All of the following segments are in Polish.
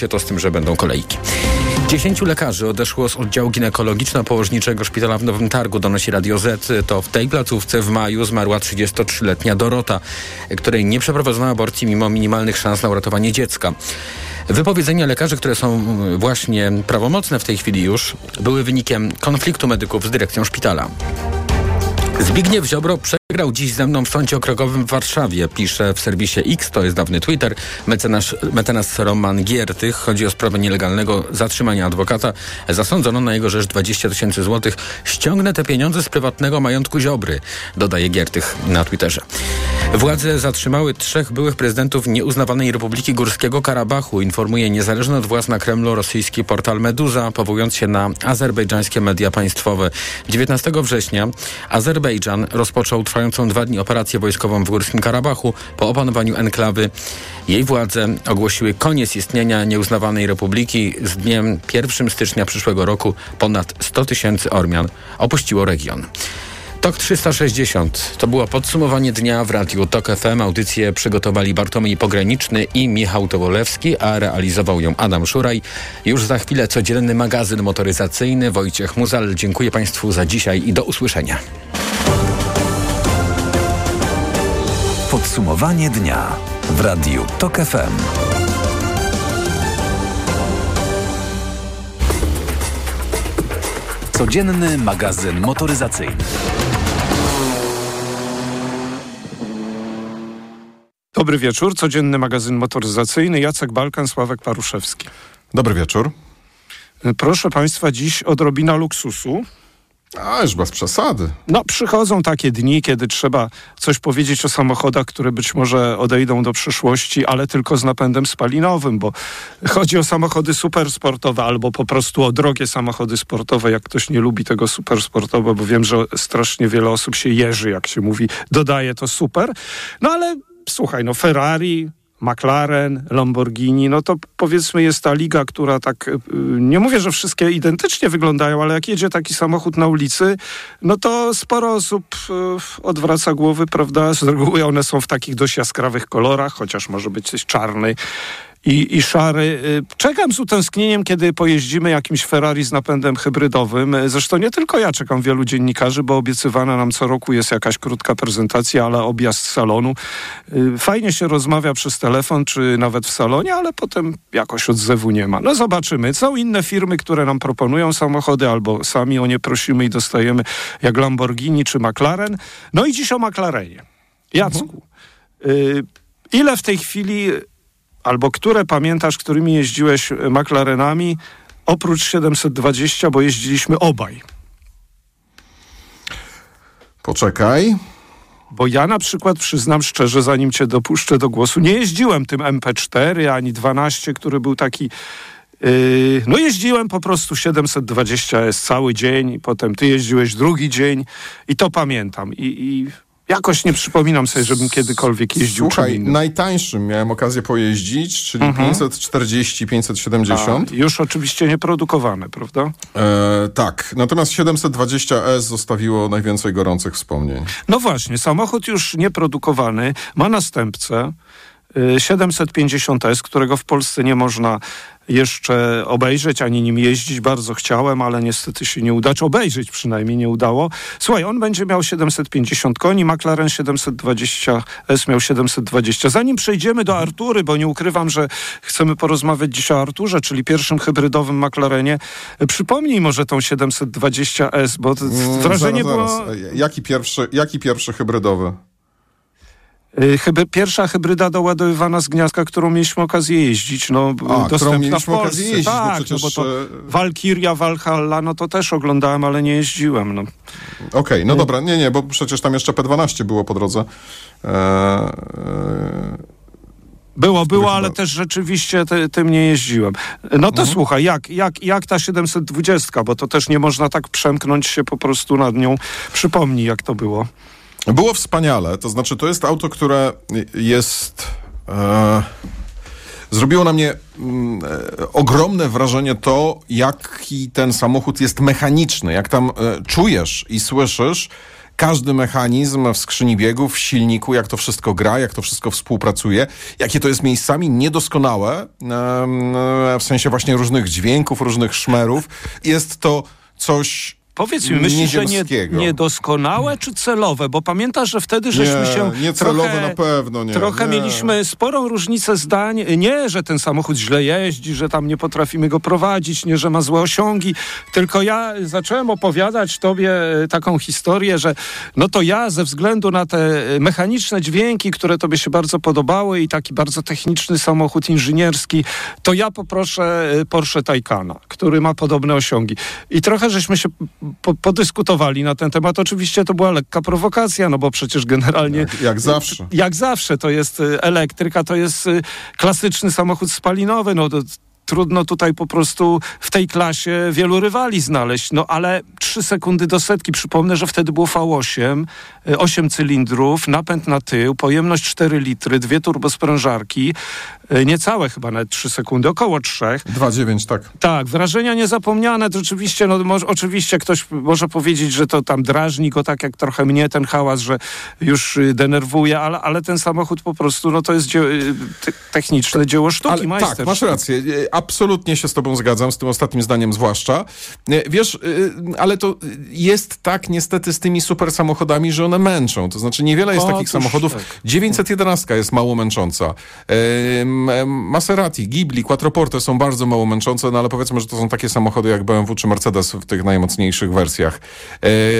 się to z tym, że będą kolejki. Dziesięciu lekarzy odeszło z oddziału ginekologiczno-położniczego szpitala w Nowym Targu, donosi Radio Z. To w tej placówce w maju zmarła 33-letnia Dorota, której nie przeprowadzono aborcji mimo minimalnych szans na uratowanie dziecka. Wypowiedzenia lekarzy, które są właśnie prawomocne w tej chwili już, były wynikiem konfliktu medyków z dyrekcją szpitala. Zbigniew Ziobro dziś ze mną w sądzie okręgowym w Warszawie. Pisze w serwisie X, to jest dawny Twitter, mecenas, mecenas Roman Giertych. Chodzi o sprawę nielegalnego zatrzymania adwokata. Zasądzono na jego rzecz 20 tysięcy złotych. Ściągnę te pieniądze z prywatnego majątku Ziobry, dodaje Giertych na Twitterze. Władze zatrzymały trzech byłych prezydentów nieuznawanej Republiki Górskiego Karabachu, informuje niezależny od władz na Kremlu rosyjski portal Meduza, powołując się na azerbejdżańskie media państwowe. 19 września Azerbejdżan rozpoczął trwającą dwa dni operację wojskową w Górskim Karabachu. Po opanowaniu enklawy jej władze ogłosiły koniec istnienia nieuznawanej republiki. Z dniem 1 stycznia przyszłego roku ponad 100 tysięcy Ormian opuściło region. TOK 360 to było podsumowanie dnia w Radiu TOK FM. Audycję przygotowali Bartłomiej Pograniczny i Michał Tobolewski, a realizował ją Adam Szuraj. Już za chwilę codzienny magazyn motoryzacyjny Wojciech Muzal. Dziękuję Państwu za dzisiaj i do usłyszenia. Podsumowanie dnia w Radiu TOK FM. Codzienny magazyn motoryzacyjny. Dobry wieczór, codzienny magazyn motoryzacyjny. Jacek Balkan, Sławek Paruszewski. Dobry wieczór. Proszę Państwa, dziś odrobina luksusu. A, już bez przesady. No, przychodzą takie dni, kiedy trzeba coś powiedzieć o samochodach, które być może odejdą do przyszłości, ale tylko z napędem spalinowym, bo chodzi o samochody supersportowe albo po prostu o drogie samochody sportowe, jak ktoś nie lubi tego supersportowe, bo wiem, że strasznie wiele osób się jeży, jak się mówi, dodaje to super. No ale słuchaj, no Ferrari, McLaren, Lamborghini, no to powiedzmy jest ta liga, która tak, y, nie mówię, że wszystkie identycznie wyglądają, ale jak jedzie taki samochód na ulicy, no to sporo osób y, odwraca głowy, prawda? Z reguły one są w takich dość jaskrawych kolorach, chociaż może być coś czarny i, i szary. Y, czekam z utęsknieniem, kiedy pojeździmy jakimś Ferrari z napędem hybrydowym. Zresztą nie tylko ja czekam, wielu dziennikarzy, bo obiecywana nam co roku jest jakaś krótka prezentacja, ale objazd salonu. Y, fajnie się rozmawia przez telefon, czy nawet w salonie, ale potem jakoś odzewu nie ma. No zobaczymy. Są inne firmy, które nam proponują samochody, albo sami o nie prosimy i dostajemy, jak Lamborghini czy McLaren. No i dziś o McLarenie. Jacku, mhm. ile w tej chwili albo które pamiętasz, którymi jeździłeś e, McLarenami, oprócz 720, bo jeździliśmy obaj? Poczekaj. Bo ja na przykład przyznam szczerze, zanim cię dopuszczę do głosu, nie jeździłem tym MP4 ani 12, który był taki. Yy, no jeździłem po prostu 720S cały dzień, potem ty jeździłeś drugi dzień i to pamiętam. I, i Jakoś nie przypominam sobie, żebym kiedykolwiek jeździł Słuchaj, najtańszym miałem okazję pojeździć, czyli mhm. 540, 570. A, już oczywiście nieprodukowane, prawda? E, tak, natomiast 720S zostawiło najwięcej gorących wspomnień. No właśnie, samochód już nieprodukowany, ma następcę. 750S, y, którego w Polsce nie można jeszcze obejrzeć, ani nim jeździć. Bardzo chciałem, ale niestety się nie uda. Czy obejrzeć przynajmniej nie udało. Słuchaj, on będzie miał 750 koni, McLaren 720S miał 720. Zanim przejdziemy do Artury, bo nie ukrywam, że chcemy porozmawiać dziś o Arturze, czyli pierwszym hybrydowym McLarenie, przypomnij może tą 720S, bo mm, wrażenie zaraz, było... Zaraz. Jaki pierwszy, jaki pierwszy hybrydowy? Y, Hyby, pierwsza hybryda doładowywana z gniazdka, którą mieliśmy okazję jeździć. No, A, dostępna w Polsce. Jeździć, tak, bo, przecież... no bo to Valkyria, Valhalla, no to też oglądałem, ale nie jeździłem. No. Okej, okay, no dobra, nie, nie, bo przecież tam jeszcze P12 było po drodze. Eee, eee... Było, było, ale też rzeczywiście te, tym nie jeździłem. No to mhm. słuchaj, jak, jak, jak ta 720, bo to też nie można tak przemknąć się po prostu nad nią. Przypomnij, jak to było. Było wspaniale. To znaczy, to jest auto, które jest. E, zrobiło na mnie mm, e, ogromne wrażenie to, jaki ten samochód jest mechaniczny, jak tam e, czujesz i słyszysz, każdy mechanizm w skrzyni biegów, w silniku, jak to wszystko gra, jak to wszystko współpracuje, jakie to jest miejscami niedoskonałe, w sensie właśnie różnych dźwięków, różnych szmerów. Jest to coś Powiedz mi, myślisz, że nie, niedoskonałe czy celowe? Bo pamiętasz, że wtedy żeśmy nie, się. Nie celowe trochę, na pewno, nie. Trochę nie. mieliśmy sporą różnicę zdań. Nie, że ten samochód źle jeździ, że tam nie potrafimy go prowadzić, nie, że ma złe osiągi. Tylko ja zacząłem opowiadać tobie e, taką historię, że no to ja ze względu na te mechaniczne dźwięki, które tobie się bardzo podobały i taki bardzo techniczny samochód inżynierski, to ja poproszę e, Porsche Taycana, który ma podobne osiągi. I trochę żeśmy się po, podyskutowali na ten temat. Oczywiście to była lekka prowokacja, no bo przecież generalnie... Jak, jak zawsze. Jak zawsze to jest y, elektryka, to jest y, klasyczny samochód spalinowy, no to trudno tutaj po prostu w tej klasie wielu rywali znaleźć. No ale trzy sekundy do setki. Przypomnę, że wtedy było V8, 8 y, cylindrów, napęd na tył, pojemność 4 litry, dwie turbosprężarki, niecałe chyba nawet 3 sekundy, około 3. 2,9, tak. Tak, wrażenia niezapomniane. To oczywiście, no może, oczywiście ktoś może powiedzieć, że to tam drażni go tak jak trochę mnie ten hałas, że już y, denerwuje, ale, ale ten samochód po prostu, no to jest dzieło, techniczne dzieło sztuki, ale, Tak, masz rację absolutnie się z tobą zgadzam, z tym ostatnim zdaniem zwłaszcza. E, wiesz, e, ale to jest tak niestety z tymi super samochodami, że one męczą. To znaczy niewiele jest o, takich samochodów. Tak. 911 jest mało męcząca. E, Maserati, Ghibli, Quattroporte są bardzo mało męczące, no ale powiedzmy, że to są takie samochody jak BMW czy Mercedes w tych najmocniejszych wersjach.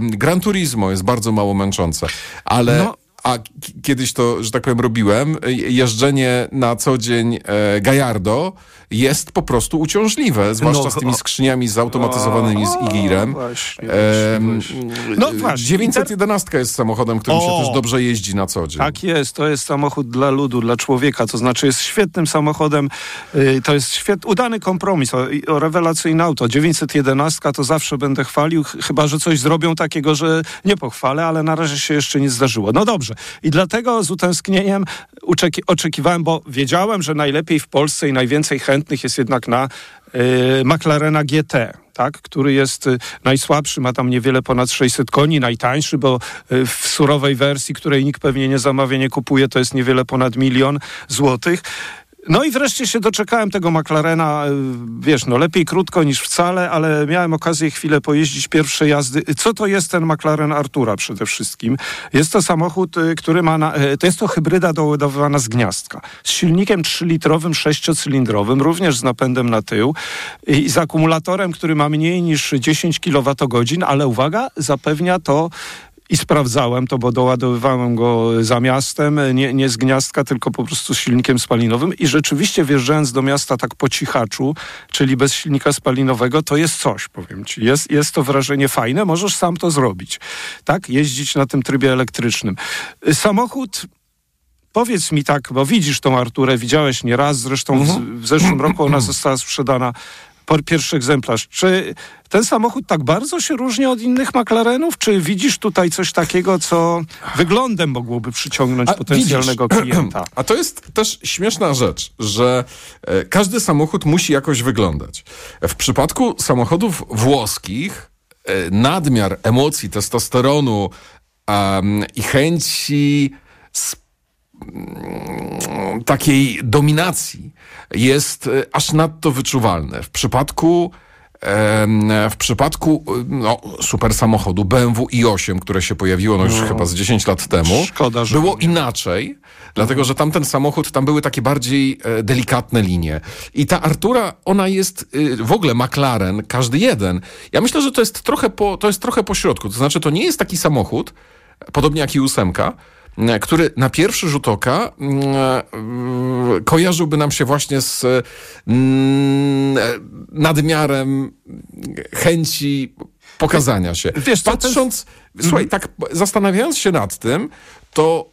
Gran Turismo jest bardzo mało męczące, ale... No a kiedyś to, że tak powiem, robiłem, jeżdżenie na co dzień e, Gajardo jest po prostu uciążliwe, zwłaszcza no, z tymi skrzyniami zautomatyzowanymi z Igirem. Właśnie, e. No właśnie. 911 jest samochodem, którym o, się też dobrze jeździ na co dzień. Tak jest, to jest samochód dla ludu, dla człowieka, to znaczy jest świetnym samochodem, y, to jest świet, udany kompromis, o, o rewelacyjne auto. 911 to zawsze będę chwalił, chyba, że coś zrobią takiego, że nie pochwalę, ale na razie się jeszcze nie zdarzyło. No dobrze, dobrze. I dlatego z utęsknieniem oczekiwałem, bo wiedziałem, że najlepiej w Polsce i najwięcej chętnych jest jednak na y, McLarena GT. Tak, który jest y, najsłabszy, ma tam niewiele ponad 600 koni, najtańszy, bo y, w surowej wersji, której nikt pewnie nie zamawia, nie kupuje, to jest niewiele ponad milion złotych. No i wreszcie się doczekałem tego McLarena, y, wiesz, no lepiej krótko niż wcale, ale miałem okazję chwilę pojeździć pierwsze jazdy. Co to jest ten McLaren Artura przede wszystkim? Jest to samochód, y, który ma, na, y, to jest to hybryda doładowywana z gniazdka. Z silnikiem 3-litrowym, 6-cylindrowym, również z napędem na tył i z akumulatorem, który ma mniej niż 10 kWh, ale uwaga, zapewnia to i sprawdzałem to, bo doładowywałem go za miastem, nie, nie z gniazdka, tylko po prostu z silnikiem spalinowym i rzeczywiście wjeżdżając do miasta tak po cichaczu, czyli bez silnika spalinowego, to jest coś, powiem ci. Jest, jest to wrażenie fajne, możesz sam to zrobić, tak? Jeździć na tym trybie elektrycznym. Samochód Powiedz mi tak, bo widzisz tą Arturę, widziałeś nieraz, zresztą w, w zeszłym roku ona została sprzedana pierwszy egzemplarz. Czy ten samochód tak bardzo się różni od innych McLarenów? Czy widzisz tutaj coś takiego, co wyglądem mogłoby przyciągnąć A, potencjalnego widzisz. klienta? A to jest też śmieszna rzecz, że e, każdy samochód musi jakoś wyglądać. W przypadku samochodów włoskich e, nadmiar emocji, testosteronu um, i chęci takiej dominacji jest e, aż nadto wyczuwalne. W przypadku w przypadku no, super samochodu BMW i8, które się pojawiło no, już no, chyba z 10 lat temu, szkoda, że było inaczej, dlatego że tamten samochód, tam były takie bardziej e, delikatne linie. I ta Artura, ona jest w ogóle McLaren, każdy jeden. Ja myślę, że to jest trochę po, to jest trochę po środku. To znaczy, to nie jest taki samochód, podobnie jak i ósemka, E, który na pierwszy rzut oka mm, e, kojarzyłby nam się właśnie z mm, e, nadmiarem chęci pokazania się. Wiesz, Patrząc, słuchaj, tak zastanawiając się nad tym, to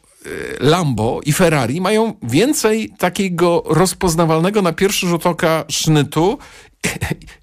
Lambo i Ferrari mają więcej takiego rozpoznawalnego na pierwszy rzut oka sznytu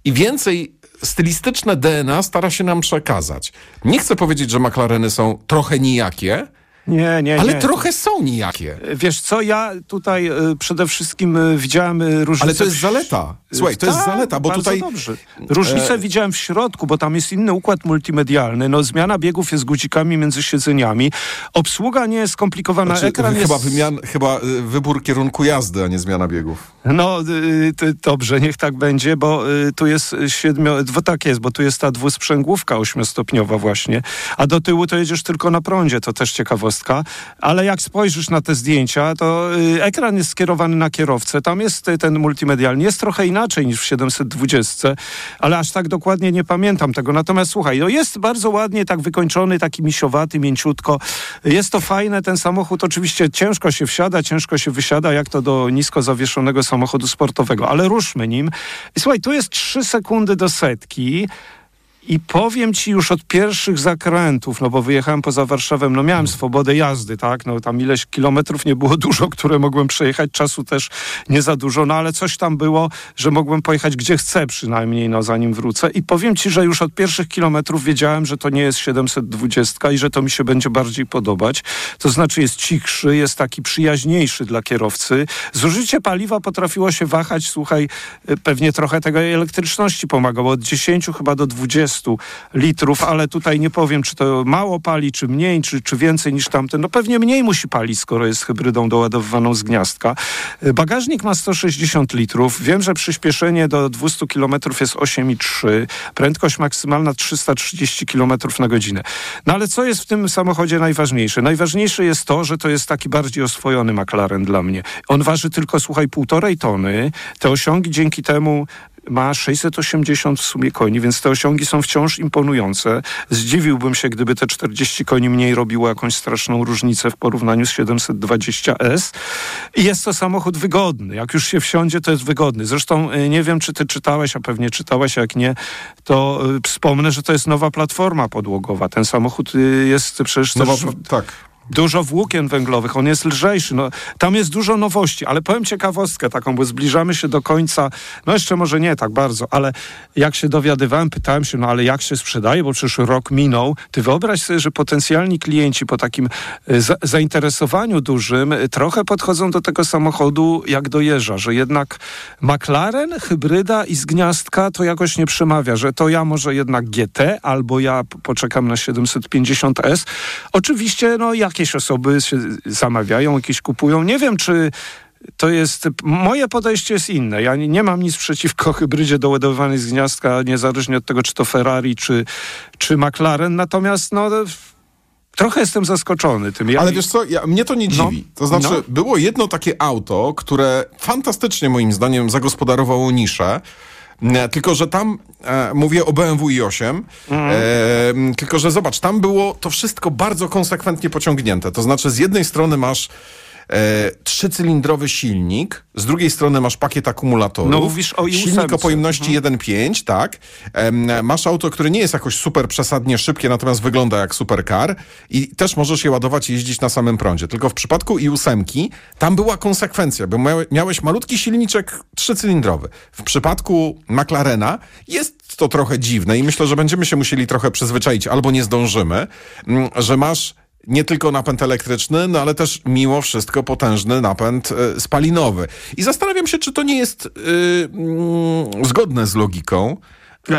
i więcej stylistyczne DNA stara się nam przekazać. Nie chcę powiedzieć, że McLareny są trochę nijakie, Nie, nie, Ale nie. trochę są nijakie. Wiesz co, ja tutaj y, przede wszystkim y, widziałem y, różnicę... Ale to jest zaleta. Słuchaj, to jest Tak, zaleta, bo tutaj... Dobrze. Różnicę widziałem w środku, bo tam jest inny układ multimedialny. No, zmiana biegów jest guzikami między siedzeniami. Obsługa nie jest skomplikowana. Znaczy, Ekran chyba, jest... wymian, chyba y, wybór kierunku jazdy, a nie zmiana biegów. No y, dobrze, niech tak będzie, bo y, tu jest siedmio... Dwo, tak jest, bo tu jest ta dwusprzęgłówka ośmiostopniowa właśnie, a do tyłu to jedziesz tylko na prądzie, to też ciekawostka. Ale jak spojrzysz na te zdjęcia, to y, ekran jest skierowany na kierowcę. Tam jest y, ten multimedialny. Jest trochę inaczej niż w 720, ale aż tak dokładnie nie pamiętam tego. Natomiast słuchaj, no jest bardzo ładnie tak wykończony, taki misiowaty, mięciutko. Jest to fajne, ten samochód oczywiście ciężko się wsiada, ciężko się wysiada, jak to do nisko zawieszonego samochodu sportowego, ale ruszmy nim. I słuchaj, tu jest 3 sekundy do setki. I powiem ci już od pierwszych zakrętów, no bo wyjechałem poza Warszawę, no miałem swobodę jazdy, tak, no tam ileś kilometrów nie było dużo, które mogłem przejechać, czasu też nie za dużo, no ale coś tam było, że mogłem pojechać gdzie chcę przynajmniej, no zanim wrócę. I powiem ci, że już od pierwszych kilometrów wiedziałem, że to nie jest 720 i że to mi się będzie bardziej podobać, to znaczy jest cichszy, jest taki przyjaźniejszy dla kierowcy. Zużycie paliwa potrafiło się wahać, słuchaj, y, pewnie trochę tego elektryczności pomagało, od 10 chyba do 20 litrów, ale tutaj nie powiem, czy to mało pali, czy mniej, czy, czy więcej niż tamten. No pewnie mniej musi palić, skoro jest hybrydą doładowywaną z gniazdka. Y, Bagażnik ma 160 litrów. Wiem, że przyspieszenie do 200 km jest 8,3. Prędkość maksymalna 330 km na godzinę. No ale co jest w tym samochodzie najważniejsze? Najważniejsze jest to, że to jest taki bardziej oswojony McLaren dla mnie. On waży tylko, słuchaj, półtorej tony. Te osiągi dzięki temu ma 680 w sumie koni, więc te osiągi są wciąż imponujące. Zdziwiłbym się, gdyby te 40 koni mniej robiło jakąś straszną różnicę w porównaniu z 720S. I jest to samochód wygodny. Jak już się wsiądzie, to jest wygodny. Zresztą y, nie wiem, czy ty czytałeś, a pewnie czytałeś, jak nie, to y, wspomnę, że to jest nowa platforma podłogowa. Ten samochód y, jest przecież No, też... tak. Dużo włókien węglowych, on jest lżejszy. No, tam jest dużo nowości, ale powiem ciekawostkę taką, bo zbliżamy się do końca. No jeszcze może nie tak bardzo, ale jak się dowiadywałem, pytałem się, no ale jak się sprzedaje, bo przecież rok minął. Ty wyobraź sobie, że potencjalni klienci po takim e, za zainteresowaniu dużym e, trochę podchodzą do tego samochodu jak do jeża, że jednak McLaren, hybryda i z gniazdka to jakoś nie przemawia, że to ja może jednak GT albo ja poczekam na 750S. Oczywiście, no jakieś osoby się zamawiają, jakieś kupują. Nie wiem, czy to jest. Moje podejście jest inne. Ja nie, nie mam nic przeciwko hybrydzie doładowanej z gniazdka, niezależnie od tego, czy to Ferrari, czy, czy McLaren. Natomiast, no. Trochę jestem zaskoczony tym. Ja, Ale wiesz co, ja, mnie to nie No. dziwi. To znaczy, No. było jedno takie auto, które fantastycznie moim zdaniem zagospodarowało niszę. E, Tylko, że tam, e, mówię o BMW i8, Mhm. e, tylko, że zobacz, tam było to wszystko bardzo konsekwentnie pociągnięte. To znaczy, z jednej strony masz trzycylindrowy silnik, z drugiej strony masz pakiet akumulatorów. No, mówisz o i Silnik o pojemności 1.5, tak. Masz auto, które nie jest jakoś super przesadnie szybkie, natomiast wygląda jak supercar i też możesz je ładować i jeździć na samym prądzie. Tylko w przypadku i8 tam była konsekwencja, bo miałe- miałeś malutki silniczek trzycylindrowy. W przypadku McLarena jest to trochę dziwne i myślę, że będziemy się musieli trochę przyzwyczaić, albo nie zdążymy, mm, że masz nie tylko napęd elektryczny, no ale też mimo wszystko potężny napęd e, spalinowy. I zastanawiam się, czy to nie jest y, mm, zgodne z logiką,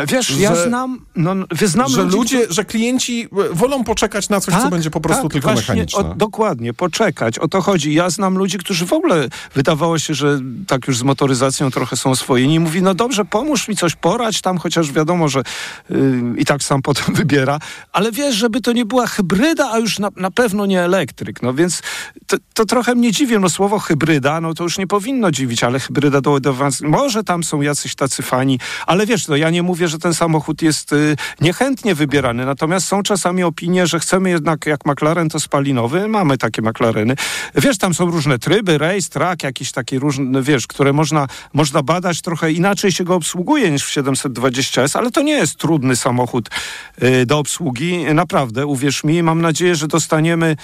Wiesz, ja że- znam, no, znam że ludzi, ludzie, że klienci e, wolą poczekać na coś, co będzie po prostu tak, tylko właśnie, mechaniczne. O, dokładnie, poczekać. O to chodzi. Ja znam ludzi, którzy w ogóle wydawało się, że tak już z motoryzacją trochę są oswojeni i mówi, no dobrze, pomóż mi coś porać tam, chociaż wiadomo, że yy, i tak sam potem wybiera, ale wiesz, żeby to nie była hybryda, a już na, na pewno nie elektryk. No więc to, to trochę mnie dziwi. No słowo hybryda, no to już nie powinno dziwić, ale hybryda do, do może tam są jacyś tacy fani, ale wiesz, no ja nie mówię, że ten samochód jest y, niechętnie wybierany, natomiast są czasami opinie, że chcemy jednak jak McLaren to spalinowy, mamy takie McLareny. Wiesz, tam są różne tryby, race, track, jakieś takie różne, wiesz, które można, można badać, trochę inaczej się go obsługuje niż w 720S, ale to nie jest trudny samochód y, do obsługi, naprawdę, uwierz mi, mam nadzieję, że dostaniemy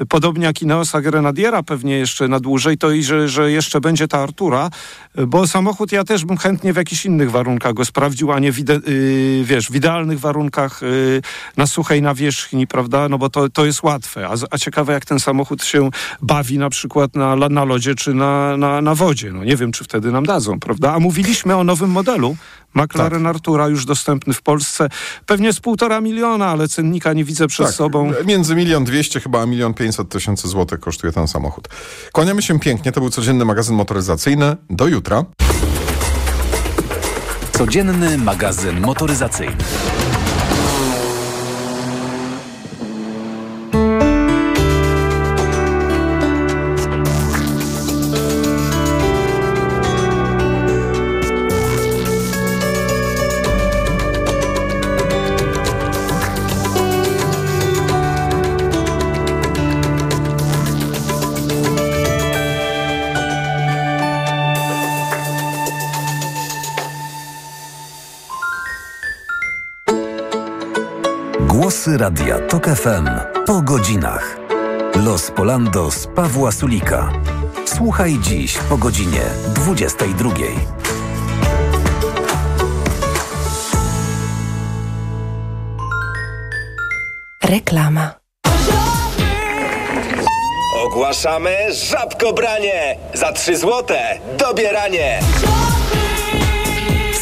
y, podobnie jak Ineosa Grenadiera pewnie jeszcze na dłużej, to i że, że jeszcze będzie ta Artura, bo samochód ja też bym chętnie w jakichś innych warunkach go sprawdził, a nie w, ide, y, wiesz, w idealnych warunkach y, na suchej nawierzchni, prawda? No bo to, to jest łatwe. A, a ciekawe, jak ten samochód się bawi na przykład na, na lodzie czy na, na, na wodzie. No nie wiem, czy wtedy nam dadzą, prawda? A mówiliśmy o nowym modelu McLaren tak. Artura już dostępny w Polsce. Pewnie z półtora miliona, ale cennika nie widzę przed tak, sobą. Między milion dwieście chyba a milion pięćset tysięcy złotych kosztuje ten samochód. Kłaniamy się pięknie. To był codzienny magazyn motoryzacyjny. Do jutra. Codzienny magazyn motoryzacyjny. Radia TOK FM po godzinach. Los Polandos Pawła Sulika. Słuchaj dziś po godzinie 22. Reklama. Ogłaszamy żabkobranie! Za 3 złote dobieranie!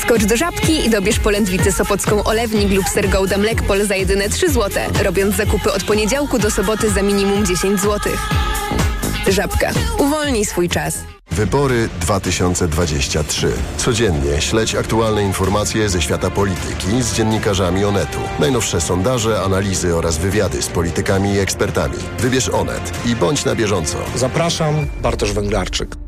Skocz do Żabki i dobierz polędwicę sopocką olewnik lub ser Gouda Mlekpol za jedyne 3 zł, robiąc zakupy od poniedziałku do soboty za minimum 10 zł. Żabka. Uwolnij swój czas. Wybory 2023. Codziennie śledź aktualne informacje ze świata polityki z dziennikarzami Onetu. Najnowsze sondaże, analizy oraz wywiady z politykami i ekspertami. Wybierz Onet i bądź na bieżąco. Zapraszam, Bartosz Węglarczyk.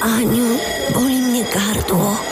Aniu, boli mnie gardło.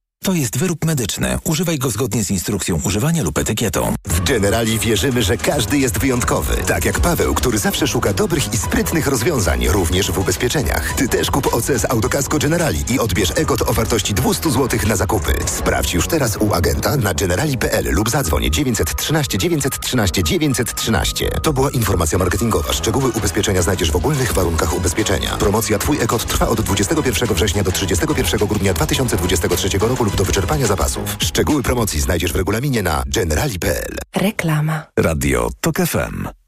To jest wyrób medyczny. Używaj go zgodnie z instrukcją używania lub etykietą. W Generali wierzymy, że każdy jest wyjątkowy. Tak jak Paweł, który zawsze szuka dobrych i sprytnych rozwiązań, również w ubezpieczeniach. Ty też kup OC z Autokasko Generali i odbierz EGOT o wartości 200 zł na zakupy. Sprawdź już teraz u agenta na generali.pl lub zadzwoń 913 913 913. To była informacja marketingowa. Szczegóły ubezpieczenia znajdziesz w ogólnych warunkach ubezpieczenia. Promocja Twój EGOT trwa od 21 września do 31 grudnia 2023 roku lub do wyczerpania zapasów. Szczegóły promocji znajdziesz w regulaminie na generali.pl. Reklama. Radio TOK FM.